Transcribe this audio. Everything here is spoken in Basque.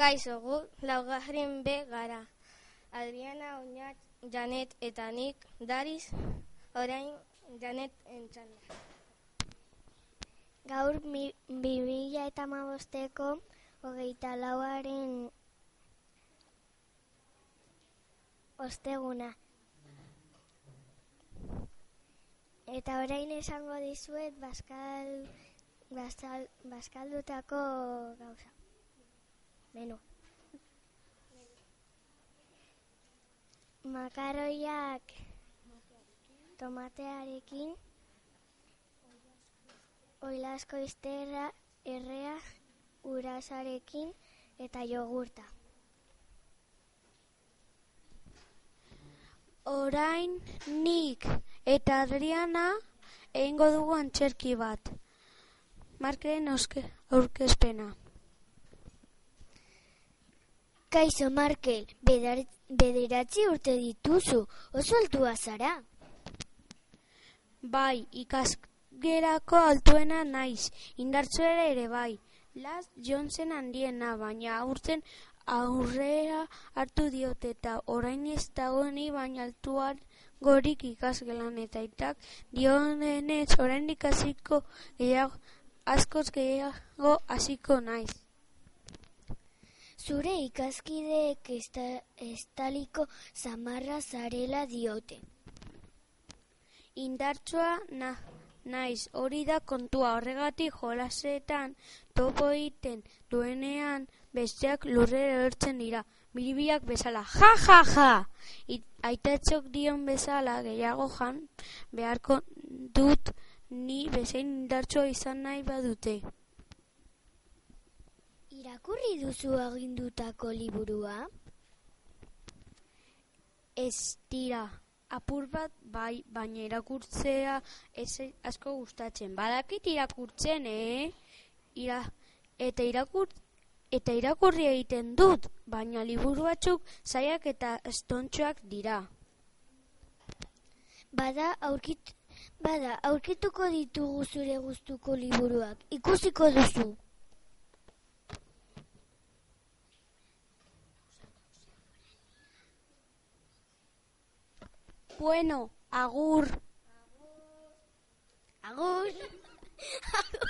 Kaixo, gu laugarren be gara. Adriana, Oñat, Janet eta nik Dariz, orain Janet entzanda. Gaur mi- bi mila eta hamabosteko hogeita lauaren osteguna. Eta orain esango dizuet baskal, baskal, baskaldutako gauza. Beno. Makaroiak tomatearekin oilazko izterra, errea, urasarekin eta jogurta. Orain nik eta Adriana egingo dugu antzerki bat. Markeren aurkezpena. Kaixo Markel, bederatzi urte dituzu, oso altua zara. Bai, ikasgerako altuena naiz, indartzuera ere bai. Las Johnson handiena, baina aurten aurrea hartu diote eta orain ez dagoeni baina altuan gorik ikasgelan eta itak dionenez orain ikasiko gehiago, askoz gehiago hasiko naiz. Zure ikaskideek esta, estaliko zamarra zarela diote. Indartsua na, naiz, hori da kontua horregatik jolasetan topo egiten duenean besteak lurrera ertzen dira. Biribiak bezala, ja, ja, ja! It, aitatxok dion bezala gehiago jan beharko dut ni bezain indartsua izan nahi badute. Irakurri duzu agindutako liburua? Ez dira, apur bat bai, baina irakurtzea ez asko gustatzen. Badakit irakurtzen, eh? Ira, eta irakur, eta irakurri egiten dut, baina liburu batzuk zaiak eta estontxoak dira. Bada aurkit, bada aurkituko ditugu zure gustuko liburuak. Ikusiko duzu. Bueno, agur. Agur. Agur.